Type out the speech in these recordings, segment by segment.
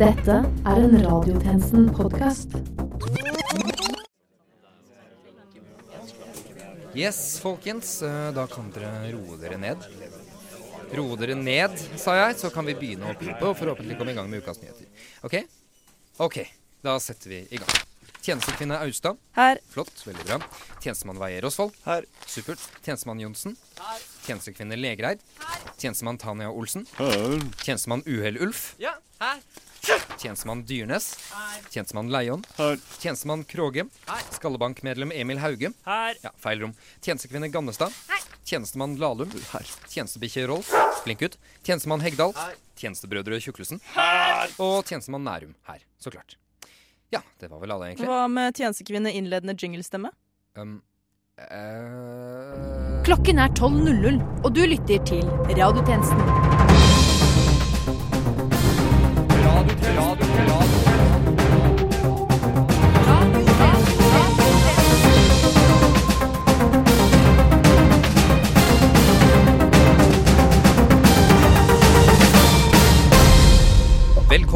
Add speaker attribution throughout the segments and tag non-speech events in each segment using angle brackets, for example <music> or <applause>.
Speaker 1: Dette er en Radiotjenesten-podkast.
Speaker 2: Yes, folkens. eh, Da kan dere roe dere ned. Roe dere ned, sa jeg, så kan vi begynne å oppropet og forhåpentlig komme i gang med ukas nyheter. OK? OK, da setter vi i gang. Tjenestekvinne Austad.
Speaker 3: Her.
Speaker 2: Flott, veldig bra. Tjenestemann Veier Osvold.
Speaker 4: Her.
Speaker 2: Supert. Tjenestemann Johnsen. Her. Tjenestekvinne Legreid. Her. Tjenestemann Tanja Olsen.
Speaker 4: Her.
Speaker 2: Tjenestemann Uhell-Ulf.
Speaker 5: Ja, her.
Speaker 2: Tjenestemann Dyrnes. Tjenestemann Leion.
Speaker 4: Her.
Speaker 2: Tjenestemann Kråge. Skallebankmedlem Emil Hauge.
Speaker 5: Her.
Speaker 2: Ja, feil rom. Tjenestekvinne Gannestad. Tjenestemann Lahlum. Tjenestebikkje Rolf. Flink gutt. Tjenestemann Hegdal. Tjenestebrødre Tjuklesen. Og tjenestemann Nærum her, så klart. Ja, det var vel alle, egentlig.
Speaker 3: Hva med tjenestekvinne innledende jinglestemme?
Speaker 2: Um, eh,
Speaker 1: Klokken er 12.00, og du lytter til Radiotjenesten.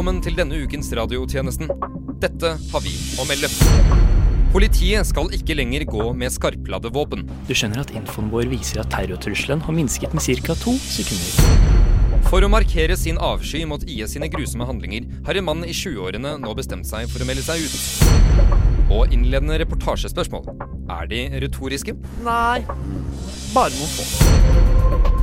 Speaker 2: Velkommen til denne ukens radiotjenesten. Dette har vi å melde. Politiet skal ikke lenger gå med skarpladde våpen.
Speaker 6: Du skjønner at infoen vår viser at terrortrusselen har minsket med ca. to sekunder.
Speaker 2: For å markere sin avsky mot IS sine grusomme handlinger har en mann i 20-årene nå bestemt seg for å melde seg ut. Og innledende reportasjespørsmål. Er de retoriske?
Speaker 5: Nei. Bare noen få.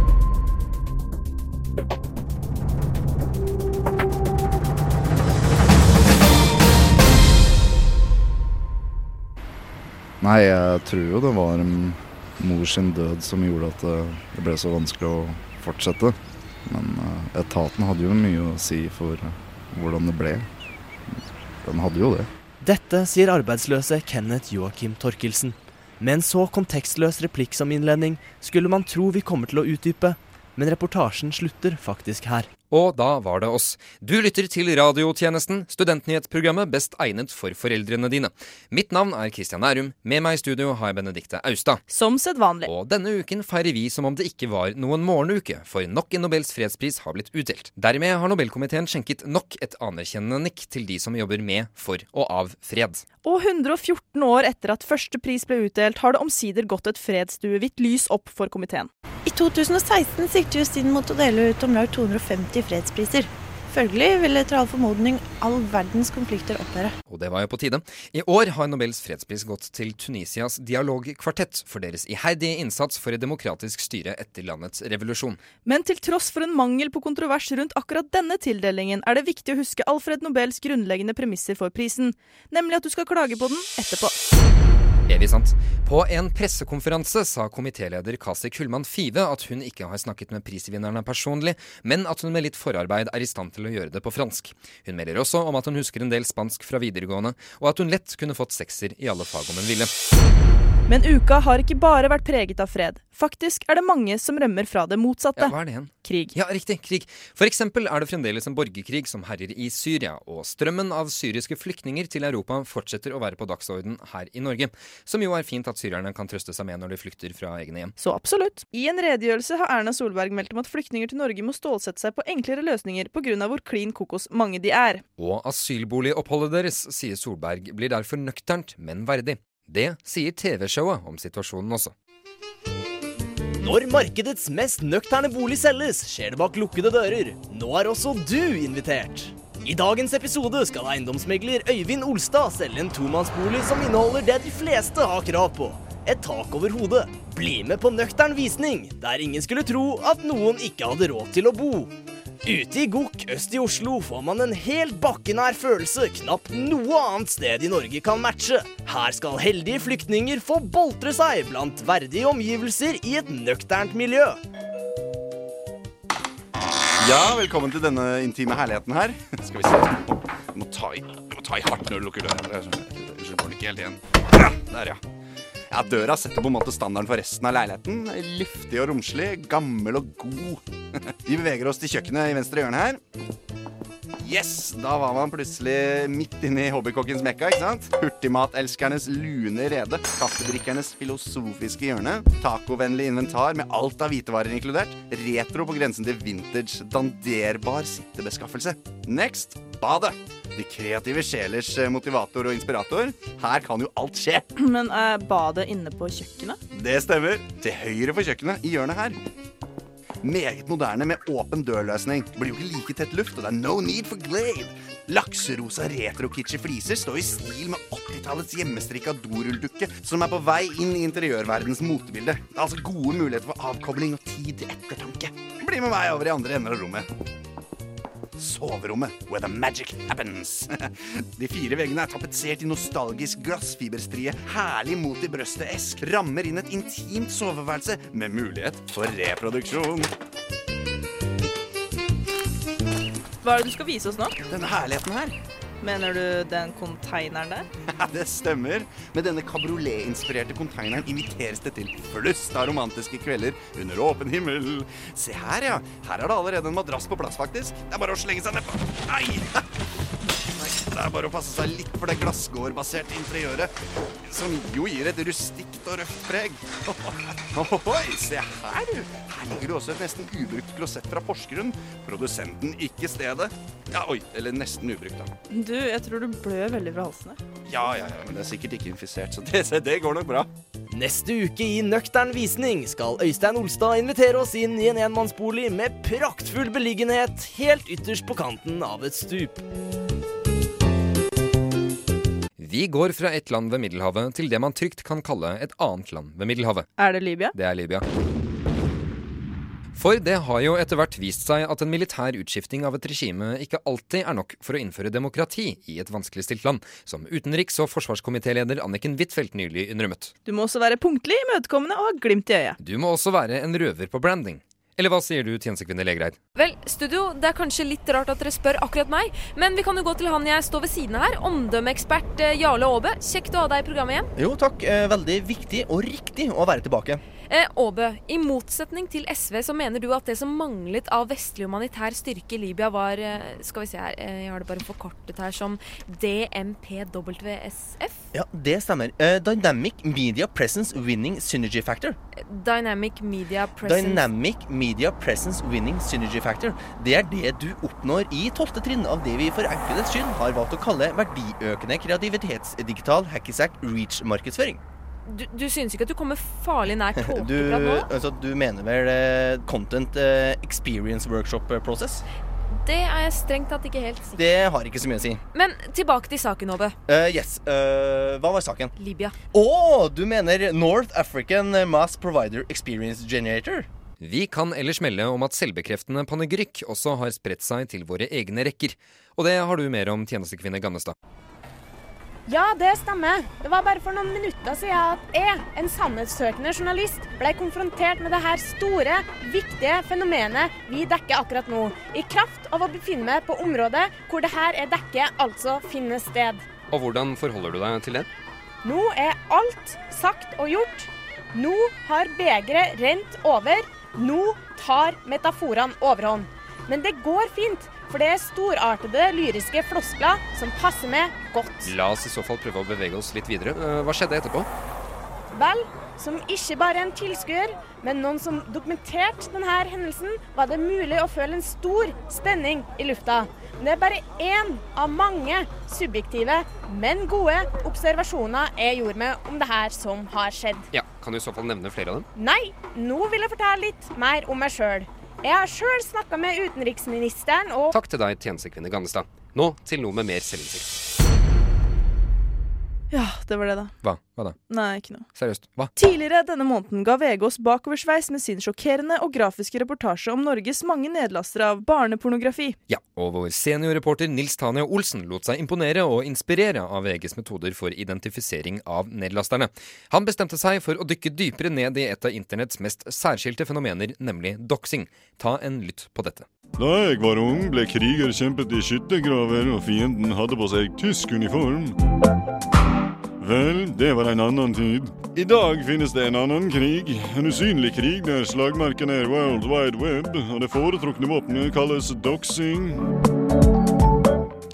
Speaker 4: Nei, jeg tror jo det var mor sin død som gjorde at eh, det ble så vanskelig å fortsette. Men eh, etaten hadde jo mye å si for hvordan det ble. Den hadde jo det.
Speaker 7: Dette sier arbeidsløse Kenneth Joakim Torkelsen. Med en så kontekstløs replikk som innledning skulle man tro vi kommer til å utdype, men reportasjen slutter faktisk her.
Speaker 2: Og da var det oss. Du lytter til Radiotjenesten, studentnyhetsprogrammet best egnet for foreldrene dine. Mitt navn er Kristian Nærum. Med meg i studio har jeg Benedikte Austad.
Speaker 3: Som sedvanlig.
Speaker 2: Og denne uken feirer vi som om det ikke var noen morgenuke, for nok en Nobels fredspris har blitt utdelt. Dermed har Nobelkomiteen skjenket nok et anerkjennende nikk til de som jobber med, for og av fred.
Speaker 3: Og 114 år etter at første pris ble utdelt, har det omsider gått et fredsduehvitt lys opp for komiteen.
Speaker 8: I 2016 sikter Justinen mot å dele ut om lag 250 fredspriser. Følgelig vil etter all formodning all verdens konflikter opphøre.
Speaker 2: Og det var jo på tide. I år har Nobels fredspris gått til Tunisias dialogkvartett for deres iherdige innsats for et demokratisk styre etter landets revolusjon.
Speaker 3: Men til tross for en mangel på kontrovers rundt akkurat denne tildelingen, er det viktig å huske Alfred Nobels grunnleggende premisser for prisen, nemlig at du skal klage på den etterpå.
Speaker 2: Evig sant. På en pressekonferanse sa komitéleder Kasi Kullmann Five at hun ikke har snakket med prisvinnerne personlig, men at hun med litt forarbeid er i stand til å gjøre det på fransk. Hun melder også om at hun husker en del spansk fra videregående, og at hun lett kunne fått sekser i alle fag om hun ville.
Speaker 3: Men uka har ikke bare vært preget av fred. Faktisk er det mange som rømmer fra det motsatte.
Speaker 2: Ja, hva er det igjen?
Speaker 3: Krig.
Speaker 2: Ja, riktig. Krig. For eksempel er det fremdeles en borgerkrig som herjer i Syria, og strømmen av syriske flyktninger til Europa fortsetter å være på dagsorden her i Norge. Som jo er fint at syrerne kan trøste seg med når de flykter fra egne hjem.
Speaker 3: Så absolutt. I en redegjørelse har Erna Solberg meldt om at flyktninger til Norge må stålsette seg på enklere løsninger pga. hvor klin kokos mange de er.
Speaker 2: Og asylboligoppholdet deres, sier Solberg, blir derfor nøkternt, men verdig. Det sier TV-showet om situasjonen også.
Speaker 7: Når markedets mest nøkterne bolig selges, skjer det bak lukkede dører. Nå er også du invitert. I dagens episode skal eiendomsmegler Øyvind Olstad selge en tomannsbolig som inneholder det de fleste har krav på. Et tak over hodet. Bli med på nøktern visning, der ingen skulle tro at noen ikke hadde råd til å bo. Ute i Gokk øst i Oslo får man en helt bakkenær følelse knapt noe annet sted i Norge kan matche. Her skal heldige flyktninger få boltre seg blant verdige omgivelser i et nøkternt miljø.
Speaker 9: Ja, velkommen til denne intime herligheten her. Skal vi se. Du må må ta i hardt når du lukker døra. Unnskyld, går den ikke helt igjen. Der, ja. Ja, Døra setter på en måte standarden for resten av leiligheten. Luftig og romslig, gammel og god. <laughs> Vi beveger oss til kjøkkenet i venstre hjørne her. Yes, da var man plutselig midt inne i hobbykokkens mekka, ikke sant? Hurtigmatelskernes lune rede, kaffedrikkernes filosofiske hjørne, tacovennlig inventar med alt av hvitevarer inkludert, retro på grensen til vintage, danderbar sittebeskaffelse. Next, badet. De kreative sjelers eh, motivator og inspirator. Her kan jo alt skje.
Speaker 3: Men er badet inne på kjøkkenet?
Speaker 9: Det stemmer. Til høyre for kjøkkenet, i hjørnet her. Meget moderne med åpen dørløsning. Blir jo ikke like tett luft, og det er no need for glade. Lakserosa retro-kitschy fliser står i stil med 80-tallets hjemmestrikka dorulldukke som er på vei inn i interiørverdens motebilde. Altså gode muligheter for avkobling og tid til ettertanke. Bli med meg over i andre ender av rommet. Soverommet, where the magic happens. <laughs> De fire veggene er tapetsert i nostalgisk glassfiberstrie, herlig mot i brøstet-esk, rammer inn et intimt soveværelse med mulighet for reproduksjon.
Speaker 3: Hva er det du skal vise oss nå?
Speaker 9: Denne herligheten her.
Speaker 3: Mener du den konteineren der?
Speaker 9: Ja, <laughs> det stemmer. Med denne kabriolet-inspirerte konteineren inviteres det til flust av romantiske kvelder under åpen himmel. Se her, ja. Her er det allerede en madrass på plass, faktisk. Det er bare å slenge seg nedpå. Nei! <laughs> Det er bare å passe seg litt for det glassgårdbaserte interiøret, som jo gir et rustikt og røft preg. <laughs> Ohoi, se her, du. Her ligger det også et nesten ubrukt klosett fra Porsgrunn. Produsenten, ikke stedet. Ja, oi, eller nesten ubrukt, da.
Speaker 3: Du, jeg tror du blør veldig fra halsen her.
Speaker 9: Ja, ja, ja, men det er sikkert ikke infisert, så <laughs> det, det går nok bra.
Speaker 10: Neste uke i Nøktern visning skal Øystein Olstad invitere oss inn i en enmannsbolig med praktfull beliggenhet helt ytterst på kanten av et stup.
Speaker 2: Vi går fra et land ved Middelhavet til det man trygt kan kalle et annet land ved Middelhavet.
Speaker 3: Er det Libya?
Speaker 2: Det er Libya. For det har jo etter hvert vist seg at en militær utskifting av et regime ikke alltid er nok for å innføre demokrati i et vanskeligstilt land, som utenriks- og forsvarskomitéleder Anniken Huitfeldt nylig innrømmet.
Speaker 3: Du må også være punktlig, imøtekommende og ha glimt i øyet.
Speaker 2: Du må også være en røver på branding. Eller hva sier du, tjenestekvinne Legreid?
Speaker 1: Vel, studio, det er kanskje litt rart at dere spør akkurat meg, men vi kan jo gå til han jeg står ved siden av her, omdømmeekspert eh, Jarle Aabe. Kjekt å ha deg i programmet igjen.
Speaker 11: Jo, takk. Eh, Veldig viktig og riktig å være tilbake.
Speaker 1: Eh, i motsetning til SV så mener du at det som manglet av vestlig humanitær styrke i Libya var eh, Skal vi se her, eh, jeg har det bare forkortet her som DMPWSF?
Speaker 11: Ja, det stemmer. Dynamic Media Presence Winning Synergy Factor.
Speaker 1: Dynamic Media Presence
Speaker 11: Dynamic Media Presence Winning Synergy Factor. Det er det du oppnår i tolvte trinn av det vi for enkelhets skyld har valgt å kalle verdiøkende kreativitetsdigital hackisack reach-markedsføring.
Speaker 1: Du, du synes ikke at du kommer farlig nær <laughs> tåkeprat nå?
Speaker 11: altså, du mener vel eh, Content eh, Experience Workshop eh, Process?
Speaker 1: Det er jeg strengt tatt ikke helt sikker
Speaker 11: Det har ikke så mye å si.
Speaker 1: Men tilbake til saken, Åbe.
Speaker 11: Uh, yes. Uh, hva var saken?
Speaker 1: Libya.
Speaker 11: Å, du mener North African Mass Provider Experience Generator?
Speaker 2: Vi kan ellers melde om at selvbekreftende panegyrikk også har spredt seg til våre egne rekker. Og det har du mer om, tjenestekvinne Gannestad.
Speaker 12: Ja, det stemmer. Det var bare for noen minutter siden at jeg, en sannhetssøkende journalist, ble konfrontert med det her store, viktige fenomenet vi dekker akkurat nå, i kraft av å befinne meg på området hvor det her er dekket altså finner sted.
Speaker 2: Og hvordan forholder du deg til det?
Speaker 12: Nå er alt sagt og gjort. Nå har begeret rent over. Nå tar metaforene overhånd. Men det går fint, for det er storartede lyriske floskler som passer meg godt.
Speaker 2: La oss i så fall prøve å bevege oss litt videre. Eh, Hva skjedde etterpå?
Speaker 12: Vel, som ikke bare en tilskuer, men noen som dokumenterte denne hendelsen, var det mulig å føle en stor spenning i lufta. Men det er bare én av mange subjektive, men gode observasjoner jeg gjorde meg om det her som har skjedd.
Speaker 2: Ja, Kan du i så fall nevne flere av dem?
Speaker 12: Nei, nå vil jeg fortelle litt mer om meg sjøl. Jeg har sjøl snakka med utenriksministeren og
Speaker 2: Takk til deg, tjenestekvinne Gannestad. Nå til noe med mer selvinnsikt.
Speaker 3: Ja, det var det, da.
Speaker 2: Hva? Hva da?
Speaker 3: Nei, ikke noe.
Speaker 2: Seriøst? Hva?
Speaker 3: Tidligere denne måneden ga VG oss bakoversveis med sin sjokkerende og grafiske reportasje om Norges mange nedlastere av barnepornografi.
Speaker 2: Ja, og vår seniorreporter Nils Tanja Olsen lot seg imponere og inspirere av VGs metoder for identifisering av nedlasterne. Han bestemte seg for å dykke dypere ned i et av internetts mest særskilte fenomener, nemlig doxing. Ta en lytt på dette.
Speaker 13: Da jeg var ung, ble kriger kjempet i skyttergraver, og fienden hadde på seg tysk uniform. Vel, det var en annen tid. I dag finnes det en annen krig. En usynlig krig der slagmarken er World Wide Web, og det foretrukne våpenet kalles doxing.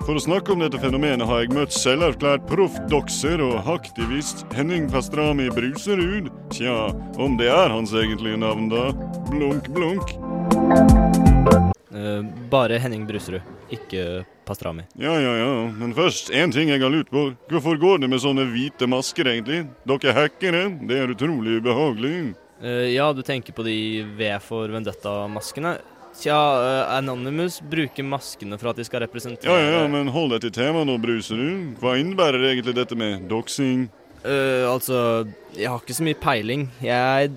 Speaker 13: For å snakke om dette fenomenet har jeg møtt selverklært proffdoxer og aktivist Henning Pastrami Bruserud. Tja, om det er hans egentlige navn, da? Blunk, blunk.
Speaker 14: Uh, bare Henning Bruserud, ikke Pastrami.
Speaker 13: Ja, ja, ja. Men først, én ting jeg har lurt på. Hvorfor går det med sånne hvite masker, egentlig? Dere er hackere. Det er utrolig ubehagelig.
Speaker 14: Uh, ja, du tenker på de V for Vendetta-maskene? Tja, uh, Anonymous bruker maskene for at de skal representere
Speaker 13: Ja, ja, ja, men hold deg til temaet nå, Bruserud. Hva innebærer egentlig dette med doxing?
Speaker 14: Eh, altså, jeg har ikke så mye peiling. Jeg,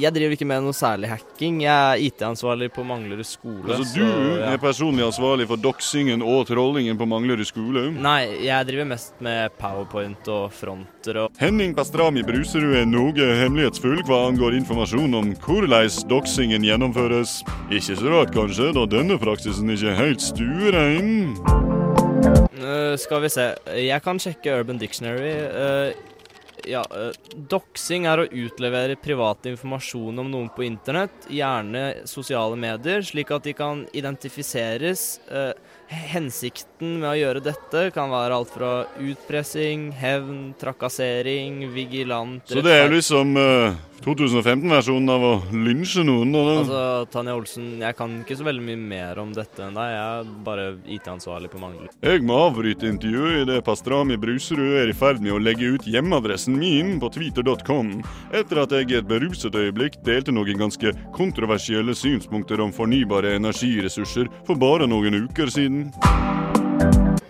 Speaker 14: jeg driver ikke med noe særlig hacking. Jeg er IT-ansvarlig på Manglerud skole.
Speaker 13: Altså,
Speaker 14: så,
Speaker 13: du
Speaker 14: ja.
Speaker 13: er personlig ansvarlig for doxingen og trollingen på Manglerud skole?
Speaker 14: Nei, jeg driver mest med powerpoint og fronter og
Speaker 13: Henning Pastrami Bruserud er noe hemmelighetsfull hva angår informasjon om hvordan doxingen gjennomføres. Ikke så rart kanskje, da denne praksisen ikke er helt stuerein.
Speaker 14: Eh, Skal vi se. Jeg kan sjekke Urban Dictionary. Uh, ja, uh, doxing er å utlevere privat informasjon om noen på internett, gjerne sosiale medier, slik at de kan identifiseres. Eh, hensikten med å gjøre dette kan være alt fra utpressing, hevn, trakassering, vigilant
Speaker 13: Så det er liksom uh, 2015-versjonen av å lynsje noen? Eller?
Speaker 14: Altså, Tanja Olsen, jeg kan ikke så veldig mye mer om dette enn deg. Jeg er bare IT-ansvarlig på mangel.
Speaker 13: Jeg må avbryte intervjuet idet Pastrami Bruserud er i ferd med å legge ut hjemmeadressen min på twitter.com, etter at jeg i et beruset øyeblikk delte noen ganske kontroversielle synspunkter om fornybare energiressurser for bare noen uker siden.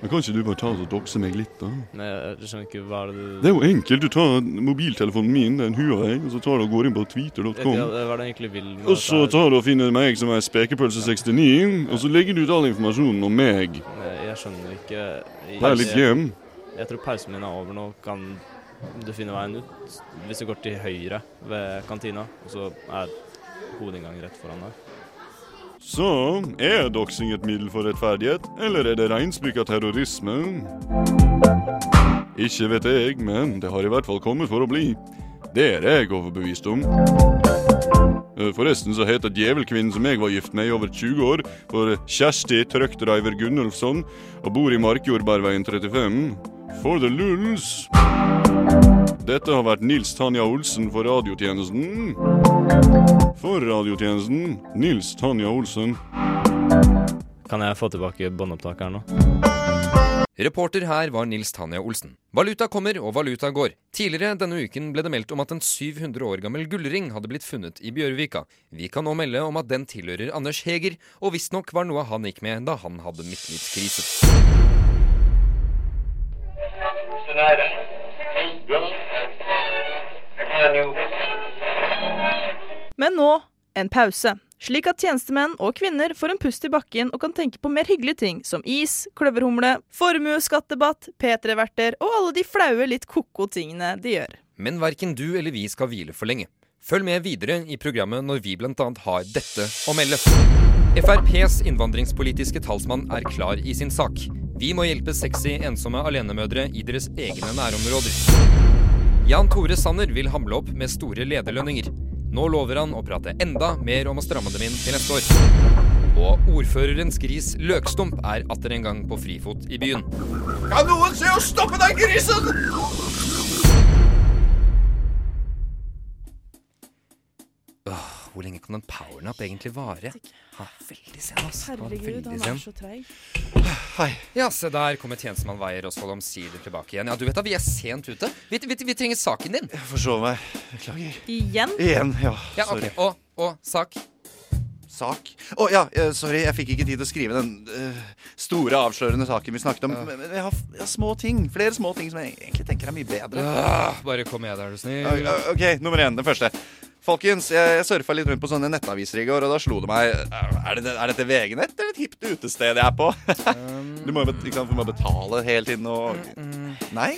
Speaker 13: Men Kan ikke du bare ta og dokse meg litt, da?
Speaker 14: Nei, jeg skjønner ikke hva det du
Speaker 13: Det er jo enkelt. Du tar mobiltelefonen min, det er en Huawei, og så tar du og går inn på twitter.com.
Speaker 14: Ja, Hva er det egentlig vil
Speaker 13: Og så tar du og finner meg som er spekepølse69, og så legger du ut all informasjonen om meg.
Speaker 14: Nei, jeg skjønner ikke jeg,
Speaker 13: Det er litt hjem.
Speaker 14: Jeg, jeg tror pausen min er over nå. Kan du finne veien ut? Hvis du går til høyre ved kantina, og så er hovedinngangen rett foran deg.
Speaker 13: Så er doxing et middel for rettferdighet, eller er det reinspikka terrorisme? Ikke vet jeg, men det har i hvert fall kommet for å bli. Det er jeg overbevist om. Eh, Forresten så heter djevelkvinnen som jeg var gift med i over 20 år, for Kjersti Truckdriver Gunnulfsson, og bor i Markjordbergveien 35. For the lulls. Dette har vært Nils Tanja Olsen for radiotjenesten. For radiotjenesten Nils Tanja Olsen.
Speaker 14: Kan jeg få tilbake båndopptakeren nå?
Speaker 2: Reporter her var Nils Tanja Olsen. Valuta kommer og valuta går. Tidligere denne uken ble det meldt om at en 700 år gammel gullring hadde blitt funnet i Bjørvika. Vi kan nå melde om at den tilhører Anders Heger, og visstnok var noe han gikk med da han hadde midtlivskrise.
Speaker 3: Men nå en pause, slik at tjenestemenn og kvinner får en pust i bakken og kan tenke på mer hyggelige ting som is, kløverhumle, formuesskattdebatt, P3-verter og alle de flaue, litt ko-ko tingene de gjør.
Speaker 2: Men verken du eller vi skal hvile for lenge. Følg med videre i programmet når vi bl.a. har dette å melde. FrPs innvandringspolitiske talsmann er klar i sin sak. Vi må hjelpe sexy, ensomme alenemødre i deres egne nærområder. Jan Tore Sanner vil hamle opp med store lederlønninger. Nå lover han å prate enda mer om å stramme dem inn til neste år. Og ordførerens gris Løkstump er atter en gang på frifot i byen.
Speaker 9: Kan noen se å stoppe den grisen?
Speaker 2: Hvor lenge kan en powernap egentlig vare? Ha, veldig sen, altså.
Speaker 3: Herregud, han er så treig.
Speaker 2: Ja, se der kommer tjenestemann Weier Osvold omsider tilbake igjen. Ja, du vet da, vi er sent ute. Vi, vi, vi trenger saken din.
Speaker 9: Jeg forsov meg. Beklager.
Speaker 3: Igjen?
Speaker 9: Igjen, ja.
Speaker 2: Ja, ok.
Speaker 9: Okay.
Speaker 2: Og, og sak?
Speaker 9: Sak? Å ja, eh, sorry. Jeg fikk ikke tid til å skrive den uh, store, avslørende saken vi snakket om. Men, men jeg, har, jeg har små ting. Flere små ting som jeg egentlig tenker er mye bedre.
Speaker 2: Ah, bare kom med, er du snill.
Speaker 9: Ok, ok, nummer én. Den første. Folkens, jeg, jeg surfa litt rundt på sånne nettaviser i går, og da slo det meg Er, det, er dette VG-nett eller et hipt utested jeg er på? <laughs> du må jo må betale hele tiden og Nei?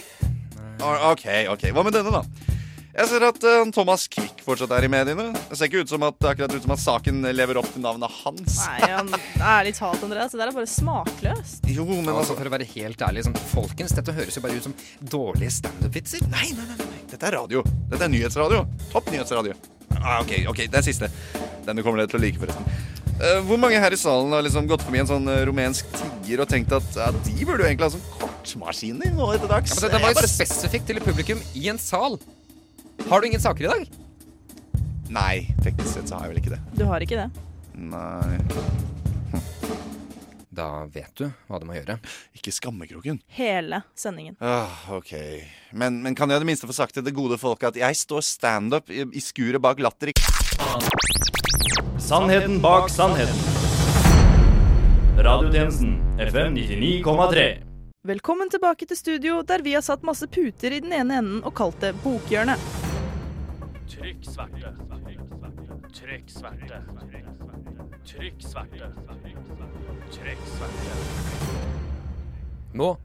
Speaker 9: Ah, OK, ok. Hva med denne, da? Jeg ser at uh, Thomas Quick fortsatt er i mediene. Det ser ikke ut som at, akkurat ut som at saken lever opp til navnet hans.
Speaker 3: Nei, han, ærlig talt, Andreas, det der er bare smakløst.
Speaker 9: Jo, men
Speaker 2: altså, For å være helt ærlig, sånn, folkens, dette høres jo bare ut som dårlige standup-vitser.
Speaker 9: Nei, nei, nei, nei, dette er radio. Dette er nyhetsradio. Topp nyhetsradio. Ah, ok, ok, det er siste. Denne kommer dere til å like, forresten. Eh, hvor mange her i salen har liksom gått forbi en sånn eh, rumensk tigger og tenkt at ja, de burde jo egentlig ha sånn kortmaskiner nå etter dags?
Speaker 2: Ja, men det, det var jo
Speaker 9: bare-
Speaker 2: spesifikt til publikum i en sal. Har du ingen saker i dag?
Speaker 9: Nei, teknisk sett så har jeg vel ikke det.
Speaker 3: Du har ikke det?
Speaker 9: Nei
Speaker 2: Da vet du hva du må gjøre.
Speaker 9: Ikke skammekroken.
Speaker 3: Hele sendingen.
Speaker 9: Ah, ok. Men, men kan jeg i det minste få sagt til det gode folket at jeg står standup i, i skuret bak latter i
Speaker 15: Sannheten bak sannheten. Radiotjenesten FM 99,3.
Speaker 3: Velkommen tilbake til studio, der vi har satt masse puter i den ene enden og kalt det Bokhjørnet.
Speaker 6: Trykk sverte. Trykk sverte. Trykk sverte. Trykk sverte.
Speaker 2: Nå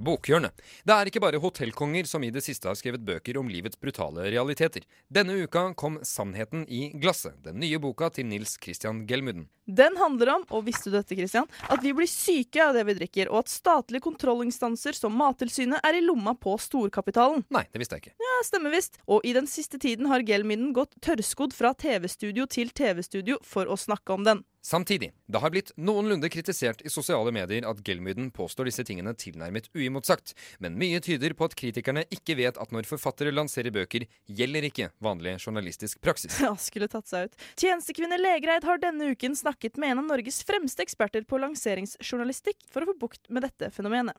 Speaker 2: Bokhjørnet. Det er ikke bare hotellkonger som i det siste har skrevet bøker om livets brutale realiteter. Denne uka kom 'Sannheten i glasset', den nye boka til Nils Christian Gelmuden.
Speaker 3: Den handler om, og visste du dette, Christian, at vi blir syke av det vi drikker, og at statlige kontrollinstanser som Mattilsynet er i lomma på storkapitalen.
Speaker 2: Nei, det visste jeg ikke.
Speaker 3: Ja, stemmer visst. Og i den siste tiden har Gelmuden gått tørrskodd fra TV-studio til TV-studio for å snakke om den.
Speaker 2: Samtidig, det har blitt noenlunde kritisert i sosiale medier at Gelmyden påstår disse tingene tilnærmet uimotsagt, men mye tyder på at kritikerne ikke vet at når forfattere lanserer bøker, gjelder ikke vanlig journalistisk praksis. <laughs>
Speaker 3: Ja, skulle tatt seg ut. Tjenestekvinne Legreid har denne uken snakket med en av Norges fremste eksperter på lanseringsjournalistikk for å få bukt med dette fenomenet.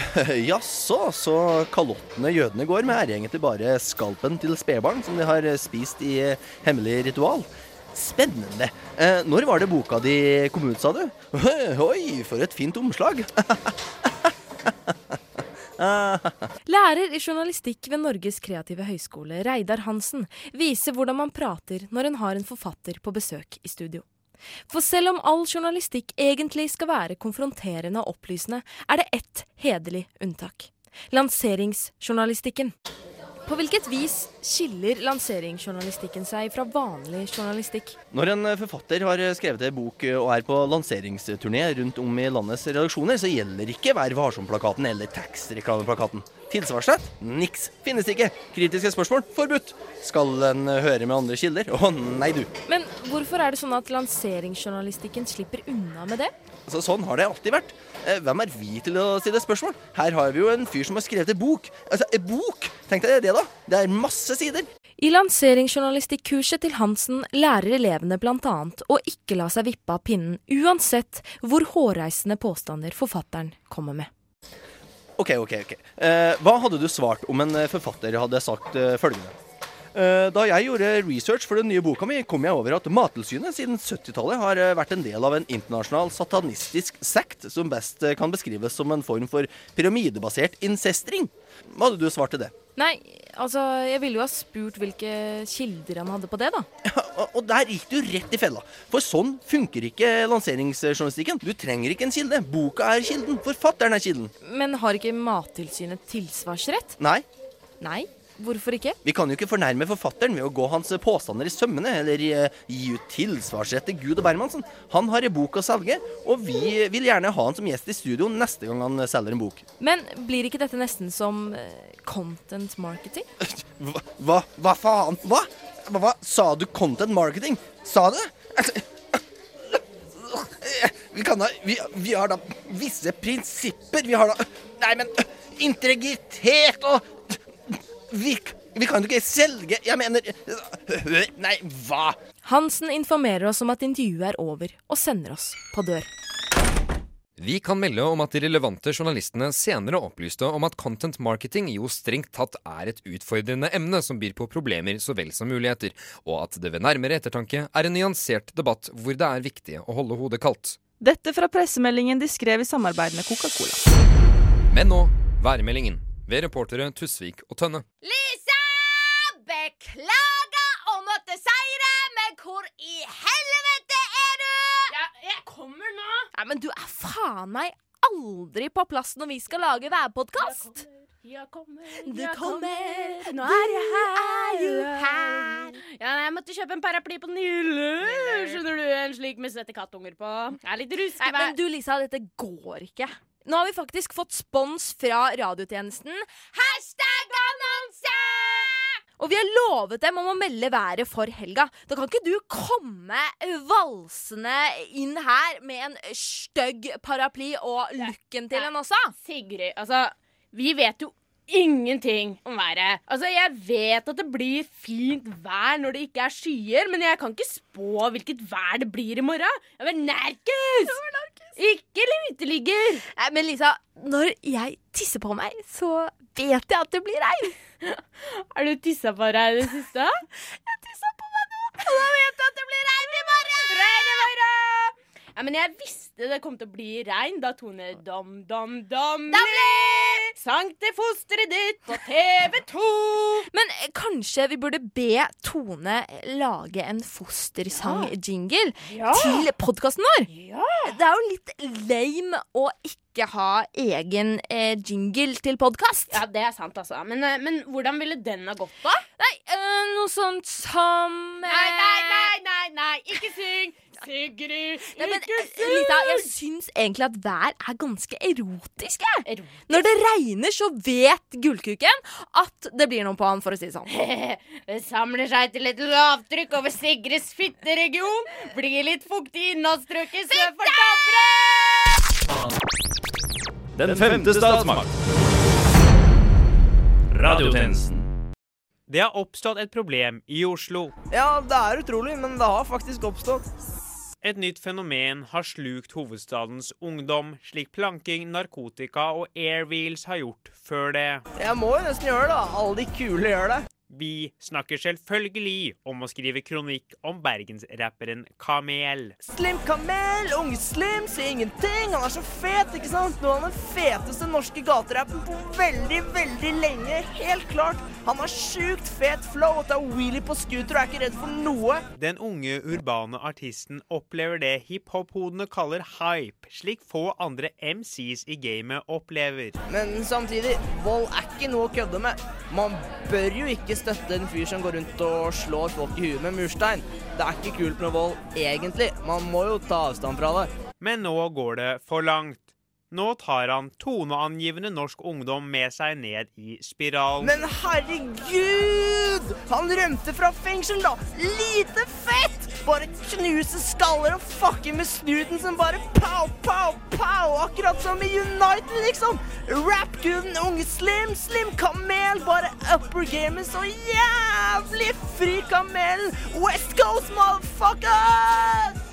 Speaker 3: <laughs>
Speaker 11: Jaså, så kalottene jødene går med er egentlig bare skalpen til spedbarn som de har spist i hemmelig ritual. Spennende. Eh, når var det boka di kom ut, sa du? <laughs> Oi, for et fint omslag. <laughs>
Speaker 1: Lærer i journalistikk ved Norges kreative høgskole, Reidar Hansen, viser hvordan man prater når en har en forfatter på besøk i studio. For selv om all journalistikk egentlig skal være konfronterende og opplysende, er det ett hederlig unntak. Lanseringsjournalistikken. På hvilket vis skiller lanseringsjournalistikken seg fra vanlig journalistikk?
Speaker 11: Når en forfatter har skrevet en bok og er på lanseringsturné rundt om i landets redaksjoner, så gjelder ikke Vær varsom-plakaten eller Tax-reklameplakaten. Tilsvarsrett? Niks. Finnes ikke. Kritiske spørsmål? Forbudt. Skal en høre med andre kilder? Å nei, du.
Speaker 1: Men hvorfor er det sånn at lanseringsjournalistikken slipper unna med det?
Speaker 11: Altså, sånn har det alltid vært. Eh, Hvem er vi til å stille spørsmål? Her har vi jo en fyr som har skrevet en bok. Altså, en bok! Tenk deg det, da. Det er masse sider.
Speaker 1: I lanseringsjournalistikkurset til Hansen lærer elevene bl.a. å ikke la seg vippe av pinnen, uansett hvor hårreisende påstander forfatteren kommer med.
Speaker 11: OK, OK. ok. Eh, hva hadde du svart om en eh, forfatter hadde sagt eh, følgende? Eh, Da jeg gjorde research for den nye boka mi, kom jeg over at Mattilsynet siden 70-tallet har eh, vært en del av en internasjonal satanistisk sekt som best eh, kan beskrives som en form for pyramidebasert incestring. Hva hadde du svart til det?
Speaker 1: Nei, altså, jeg ville jo ha spurt hvilke kilder han hadde på det, da. <laughs>
Speaker 11: Og, og der gikk du rett i fella. For sånn funker ikke lanseringsjournalistikken. Du trenger ikke en kilde. Boka er kilden. Forfatteren er kilden.
Speaker 1: Men har ikke Mattilsynet tilsvarsrett?
Speaker 11: Nei,
Speaker 1: Nei, hvorfor ikke?
Speaker 11: vi kan jo ikke fornærme forfatteren ved å gå hans påstander i sømmene, eller eh, gi ut tilsvarsrett til Gud og Bermansen. Han har en bok å selge, og vi vil gjerne ha han som gjest i studio neste gang han selger en bok.
Speaker 1: Men blir ikke dette nesten som eh, content marketing? <laughs>
Speaker 11: Hva, hva, hva faen? Hva? hva? Hva sa du? Content marketing? Sa du? Altså, <laughs> Vi kan da vi, vi har da visse prinsipper. Vi har da Nei, men integritet og Vi, vi kan jo ikke selge Jeg mener Nei, hva?
Speaker 1: Hansen informerer oss om at intervjuet er over, og sender oss på dør.
Speaker 2: Vi kan melde om at de relevante journalistene senere opplyste om at content marketing jo strengt tatt er et utfordrende emne som byr på problemer så vel som muligheter, og at det ved nærmere ettertanke er en nyansert debatt hvor det er viktig å holde hodet kaldt.
Speaker 3: Dette fra pressemeldingen de skrev i samarbeid med Coca-Cola.
Speaker 2: Men nå værmeldingen ved reportere Tusvik og Tønne.
Speaker 16: Lisa, beklager å måtte seire, men hvor i helvete er du?
Speaker 1: Ja, jeg kommer nå. Ja, men du er faen meg aldri på plass når vi skal lage værpodkast.
Speaker 12: Jeg kommer,
Speaker 1: Du
Speaker 12: jeg
Speaker 1: kommer,
Speaker 12: nå er jeg her,
Speaker 1: er jo
Speaker 12: her. Ja, jeg måtte kjøpe en paraply på Nille, skjønner du, en slik med svette kattunger på. Jeg er litt ruskevær.
Speaker 1: men du Lisa, dette går ikke. Nå har vi faktisk fått spons fra radiotjenesten.
Speaker 16: Hashtag annonse!
Speaker 1: Og vi har lovet dem om å melde været for helga. Da kan ikke du komme valsende inn her med en stygg paraply og looken til en også?
Speaker 12: Sigrid, altså Vi vet jo ingenting om været. Altså, Jeg vet at det blir fint vær når det ikke er skyer, men jeg kan ikke spå hvilket vær det blir i morgen. Jeg er nerkes! Ikke uteligger.
Speaker 1: Nei, men Lisa, når jeg tisser på meg, så vet jeg at det blir regn. <laughs>
Speaker 12: Har du tissa på deg i det siste? <laughs>
Speaker 1: jeg tissa på meg nå, og da vet jeg at det blir regn i morgen!
Speaker 12: Ja, men jeg visste det kom til å bli regn da Tone Dom Dom Domli sang til fosteret ditt på TV 2. <laughs>
Speaker 1: Men eh, kanskje vi burde be Tone lage en fostersang-jingle
Speaker 12: Ja.
Speaker 1: til podkasten vår?
Speaker 12: Ja.
Speaker 1: Det er jo litt lame å ikke ha egen eh, jingle til podkast.
Speaker 12: Ja, det er sant, altså. Men, eh, men hvordan ville den ha gått, da?
Speaker 1: Nei, øh, noe sånt som eh,
Speaker 12: Nei, nei, nei, nei, nei, ikke syng! Sigrid,
Speaker 1: Nei, men,
Speaker 12: ikke sug!
Speaker 1: Lita, jeg syns egentlig at vær er ganske erotisk. Jeg. Når det regner, så vet gullkuken at det blir noe på han, for å si det sånn. <laughs>
Speaker 12: Det samler seg til et lavtrykk over Sigrids fitteregion. Blir litt fuktig innholdsstrøket sør for Dovre.
Speaker 15: Den femte statsmakt. Radiotjenesten.
Speaker 17: Det har oppstått et problem i Oslo.
Speaker 10: Ja, det er utrolig, men det har faktisk oppstått.
Speaker 17: Et nytt fenomen har slukt hovedstadens ungdom, slik planking, narkotika og airwheels har gjort før det.
Speaker 10: Jeg må jo nesten gjøre det, da. Alle de kule gjør det.
Speaker 17: Vi snakker selvfølgelig om å skrive kronikk om bergensrapperen Kamel.
Speaker 10: Slim Kamel, unge Slim, sier ingenting. Han er så fet, ikke sant? Nå er han den feteste norske gaterappen på veldig, veldig lenge. Helt klart. Han har sjukt fet flow og tar wheelie på scooter og er ikke redd for noe.
Speaker 17: Den unge urbane artisten opplever det hiphop-hodene kaller hype, slik få andre MCs i gamet opplever.
Speaker 10: Men samtidig, vold er ikke noe å kødde med. Man bør jo ikke støtte en fyr som går rundt og slår folk i huet med murstein. Det er ikke kult med vold, egentlig. Man må jo ta avstand fra det.
Speaker 17: Men nå går det for langt. Nå tar han toneangivende norsk ungdom med seg ned i spiralen.
Speaker 10: Men herregud! Han rømte fra fengsel, da! Lite fett! Bare knuse skaller og fucke med snuten som bare pow, pow, pow! Akkurat som i United, liksom! Rap-guden unge Slim, Slim Kamel, bare upper gamet så jævlig fri kamelen! West Coast, motherfuckers!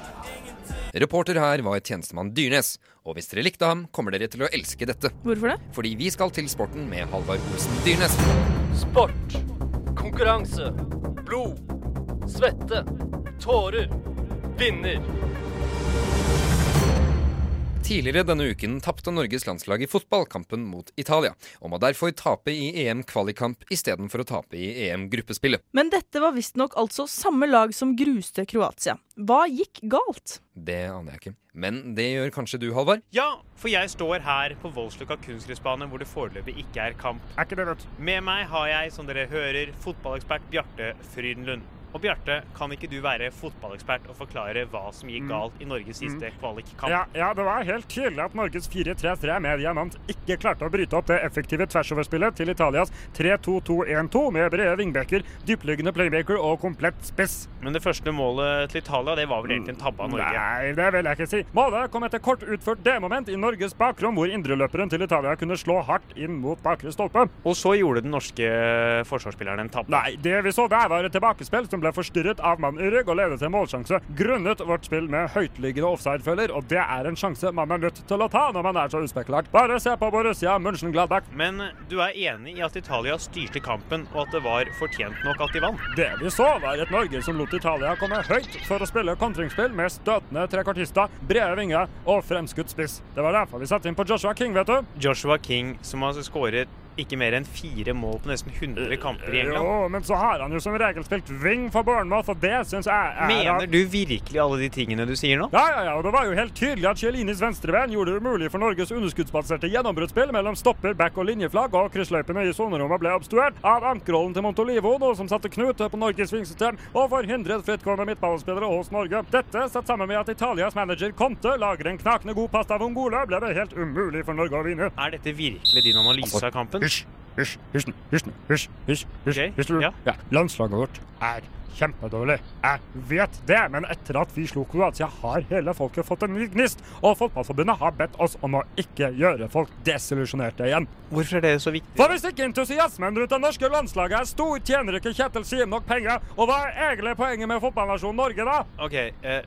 Speaker 2: Reporter her var tjenestemann Dyrnes, og hvis dere likte ham, kommer dere til å elske dette.
Speaker 3: Hvorfor det?
Speaker 2: Fordi vi skal til sporten med Halvard Olsen Dyrnes.
Speaker 18: Sport. Konkurranse. Blod. Svette. Tårer. Vinner.
Speaker 2: Tidligere denne uken tapte Norges landslag i fotballkampen mot Italia, og må derfor tape i EM kvalikkamp istedenfor å tape i EM gruppespillet.
Speaker 3: Men dette var visstnok altså samme lag som gruste Kroatia. Hva gikk galt?
Speaker 2: Det aner jeg ikke. Men det gjør kanskje du, Halvard?
Speaker 17: Ja, for jeg står her på Voldsløkka kunstgressbane hvor det foreløpig ikke er kamp.
Speaker 5: Er ikke det, vet
Speaker 17: Med meg har jeg, som dere hører, fotballekspert Bjarte Frydenlund. Og Bjarte, kan ikke du være fotballekspert og forklare hva som gikk
Speaker 5: Mm.
Speaker 17: galt i Norges siste kvalikkamp?
Speaker 5: Ja, ja, det var helt tydelig at Norges 4-3-3 med diamant ikke klarte å bryte opp det effektive tversoverspillet til Italias 3-2-2-1-2 med brede vingbekker, dyptliggende playmaker og komplett spiss.
Speaker 17: Men det første målet til Italia, det var vel egentlig en tabbe av Norge?
Speaker 5: Nei, det vil jeg ikke si. Målet kom etter kort utført D-moment i Norges bakrom, hvor indreløperen til Italia kunne slå hardt inn mot bakre stolpe.
Speaker 17: Og så gjorde den norske forsvarsspilleren en tabbe.
Speaker 5: Nei, det vi så der var et tilbakespill som ble forstyrret av mann i rygg og ledet til målsjanse grunnet vårt spill med høytliggende offside-følger, og det er en sjanse man er nødt til å ta når man er så uspekulert. Bare se på Borussia Mönchengladbach.
Speaker 17: Men du er enig i at Italia styrte kampen, og at det var fortjent nok at de vant?
Speaker 5: Det vi så, var et Norge som lot Italia komme høyt for å spille kontringsspill med støtende trekortister, brede vinger og fremskutt spiss. Det var derfor vi satte inn på Joshua King, vet du.
Speaker 17: Joshua King, som har skåret ikke mer enn fire mål på nesten 100 kamper i England.
Speaker 5: Jo, men så har han jo som regel spilt wing for Bournemouth, og det syns jeg er
Speaker 17: Mener du virkelig alle de tingene du sier nå?
Speaker 5: Ja, ja, ja, og det var jo helt tydelig at Cielinis venstreben gjorde det umulig for Norges underskuddsbaserte gjennombruddsspill mellom stopper, back og linjeflagg, og kryssløypene i sonerommet ble obstruert av ankerrollen til Montolivo, noe som satte knut på Norges vingsystem og forhindret frittgående midtballspillere hos Norge. Dette, satt sammen med at Italias manager Conte lager en knakende god pasta vongole, ble det helt umulig for Norge å vinne.
Speaker 17: Er dette virkelig din analyse av kampen?
Speaker 5: Hysj! hysj, hysj, hysj, hysj, hysj, hysj, hysj.
Speaker 17: ja.
Speaker 5: Ja, landslaget vårt er kjempedårlig. Jeg vet det, men etter at vi slo Kroatia, har hele folket fått en ny gnist. Og Fotballforbundet har bedt oss om å ikke gjøre folk desillusjonerte igjen.
Speaker 17: Hvorfor er det så viktig?
Speaker 5: For hvis ikke entusiasmen rundt det norske landslaget er stor, tjener ikke Kjetil Siem nok penger. Og hva er egentlig poenget med fotballnasjonen Norge, da?
Speaker 17: OK, eh,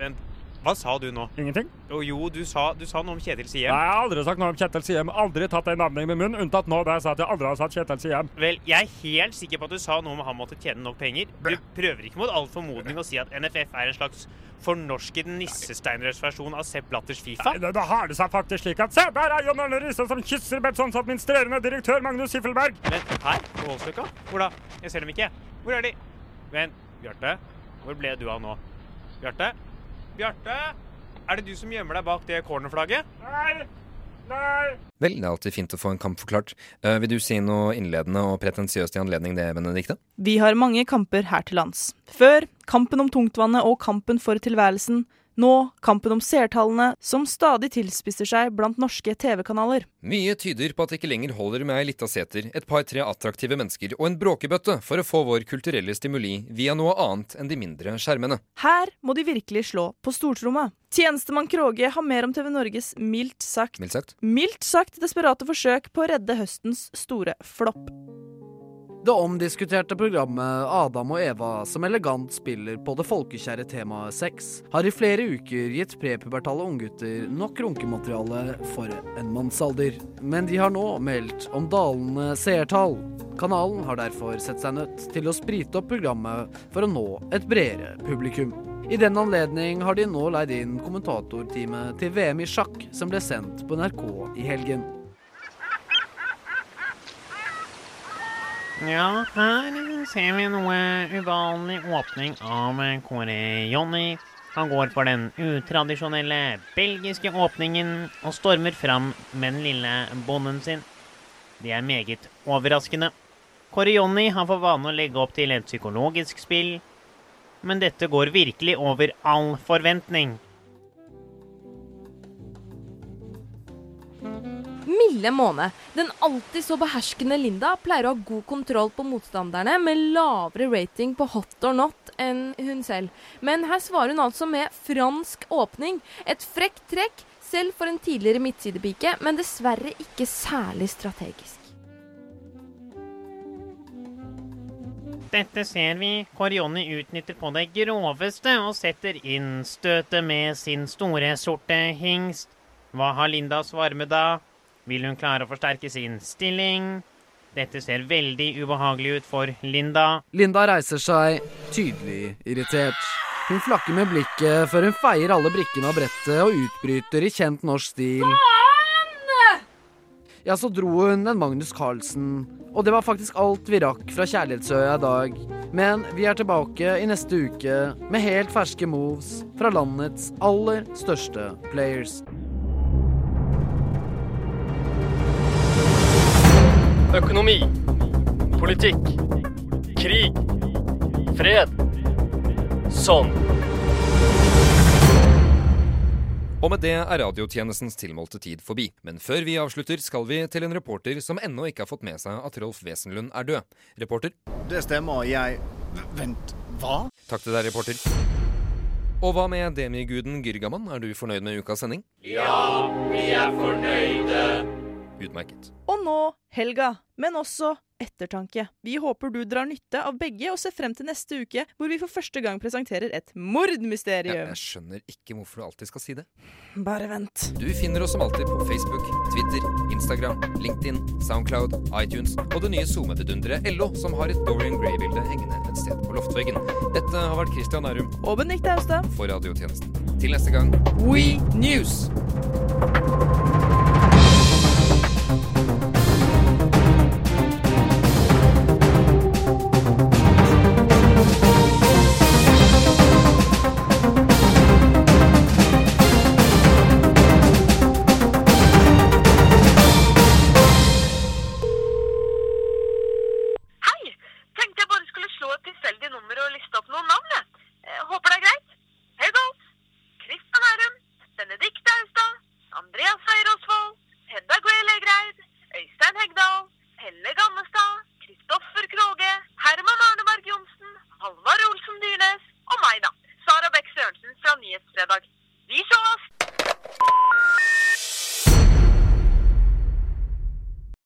Speaker 17: vent. Hva sa du nå?
Speaker 5: Ingenting.
Speaker 17: Jo, jo du, sa, du sa noe om Kjetil
Speaker 5: Nei,
Speaker 17: Siem.
Speaker 5: jeg har aldri sagt noe om Kjetil Siem. Aldri tatt det navnet i min munn, unntatt nå da jeg sa at jeg aldri har sagt Kjetil Siem.
Speaker 17: Vel, jeg er helt sikker på at du sa noe om han måtte tjene nok penger. Du prøver ikke mot all formodning å si at NFF er en slags fornorsket nissesteinrørsversjon av Sepp Blatters Fifa?
Speaker 5: Nei, Da har det seg faktisk slik at Se, der er John Arne Riise som kysser Betssons administrerende direktør Magnus Siffelberg.
Speaker 17: Vent, her? På Voldsløkka? Hvor da? Jeg ser dem ikke. Hvor er de? Vent, Bjarte. Hvor ble du av nå? Bjarte? Bjarte? Er det du som gjemmer deg bak det cornerflagget?
Speaker 5: Nei! Nei!
Speaker 2: Vel, det er alltid fint å få en kamp forklart. Uh, vil du si noe innledende og pretensiøst i anledning det, Benedikte?
Speaker 3: Vi har mange kamper her til lands. Før kampen om tungtvannet og kampen for tilværelsen. Nå kampen om seertallene, som stadig tilspisser seg blant norske TV-kanaler.
Speaker 2: Mye tyder på at det ikke lenger holder med ei lita seter, et par-tre attraktive mennesker og en bråkebøtte for å få vår kulturelle stimuli via noe annet enn de mindre skjermene.
Speaker 3: Her må de virkelig slå på stortromma. Tjenestemann Kroge har mer om TV Norges mildt sagt
Speaker 2: Mildt sagt.
Speaker 3: mildt sagt desperate forsøk på å redde høstens store flopp.
Speaker 19: Det omdiskuterte programmet Adam og Eva, som elegant spiller på det folkekjære temaet sex, har i flere uker gitt prepubertale unggutter nok runkemateriale for en mannsalder. Men de har nå meldt om dalende seertall. Kanalen har derfor sett seg nødt til å sprite opp programmet for å nå et bredere publikum. I den anledning har de nå leid inn kommentatorteamet til VM i sjakk, som ble sendt på NRK i helgen.
Speaker 20: Ja, her ser vi noe uvanlig åpning av Kåre Jonny. Han går for den utradisjonelle belgiske åpningen og stormer fram med den lille bonden sin. Det er meget overraskende. Kåre Jonny har for vane å legge opp til et psykologisk spill, men dette går virkelig over all forventning.
Speaker 1: Milde måne. Den alltid så beherskende Linda pleier å ha god kontroll på motstanderne med lavere rating på hot or not enn hun selv. Men her svarer hun altså med fransk åpning. Et frekt trekk, selv for en tidligere midtsidepike, men dessverre ikke særlig strategisk.
Speaker 20: Dette ser vi. Corioni utnytter på det groveste og setter inn støtet med sin store, sorte hingst. Hva har Linda å svare med da? Vil hun klare å forsterke sin stilling? Dette ser veldig ubehagelig ut for Linda.
Speaker 19: Linda reiser seg, tydelig irritert. Hun flakker med blikket før hun feier alle brikkene av brettet og utbryter i kjent norsk stil. Ja, så dro hun en Magnus Carlsen. Og det var faktisk alt vi rakk fra Kjærlighetsøya i dag. Men vi er tilbake i neste uke med helt ferske moves fra landets aller største players.
Speaker 18: Økonomi. Politikk. Krig. Fred. Sånn.
Speaker 2: Og med det er radiotjenestens tilmålte tid forbi. Men før vi avslutter, skal vi til en reporter som ennå ikke har fått med seg at Rolf Wesenlund er død. Reporter?
Speaker 21: Det stemmer. Jeg Vent, hva?
Speaker 2: Takk til deg, reporter. Og hva med demiguden Gyrgaman? Er du fornøyd med ukas sending?
Speaker 15: Ja, vi er fornøyde.
Speaker 2: Utmerket.
Speaker 3: Og nå helga, men også ettertanke. Vi håper du drar nytte av begge og ser frem til neste uke, hvor vi for første gang presenterer et mordmysterium.
Speaker 2: jeg skjønner ikke hvorfor du alltid skal si det.
Speaker 3: Bare vent.
Speaker 2: Du finner oss som alltid på Facebook, Twitter, Instagram, LinkedIn, Soundcloud, iTunes og det nye SoMe-vidunderet LO, som har et Dorian Gray-bilde hengende et sted på loftveggen. Dette har vært Christian Nærum
Speaker 3: Og Benedicte Austad.
Speaker 2: for radiotjenesten. Til neste gang
Speaker 3: We
Speaker 2: News!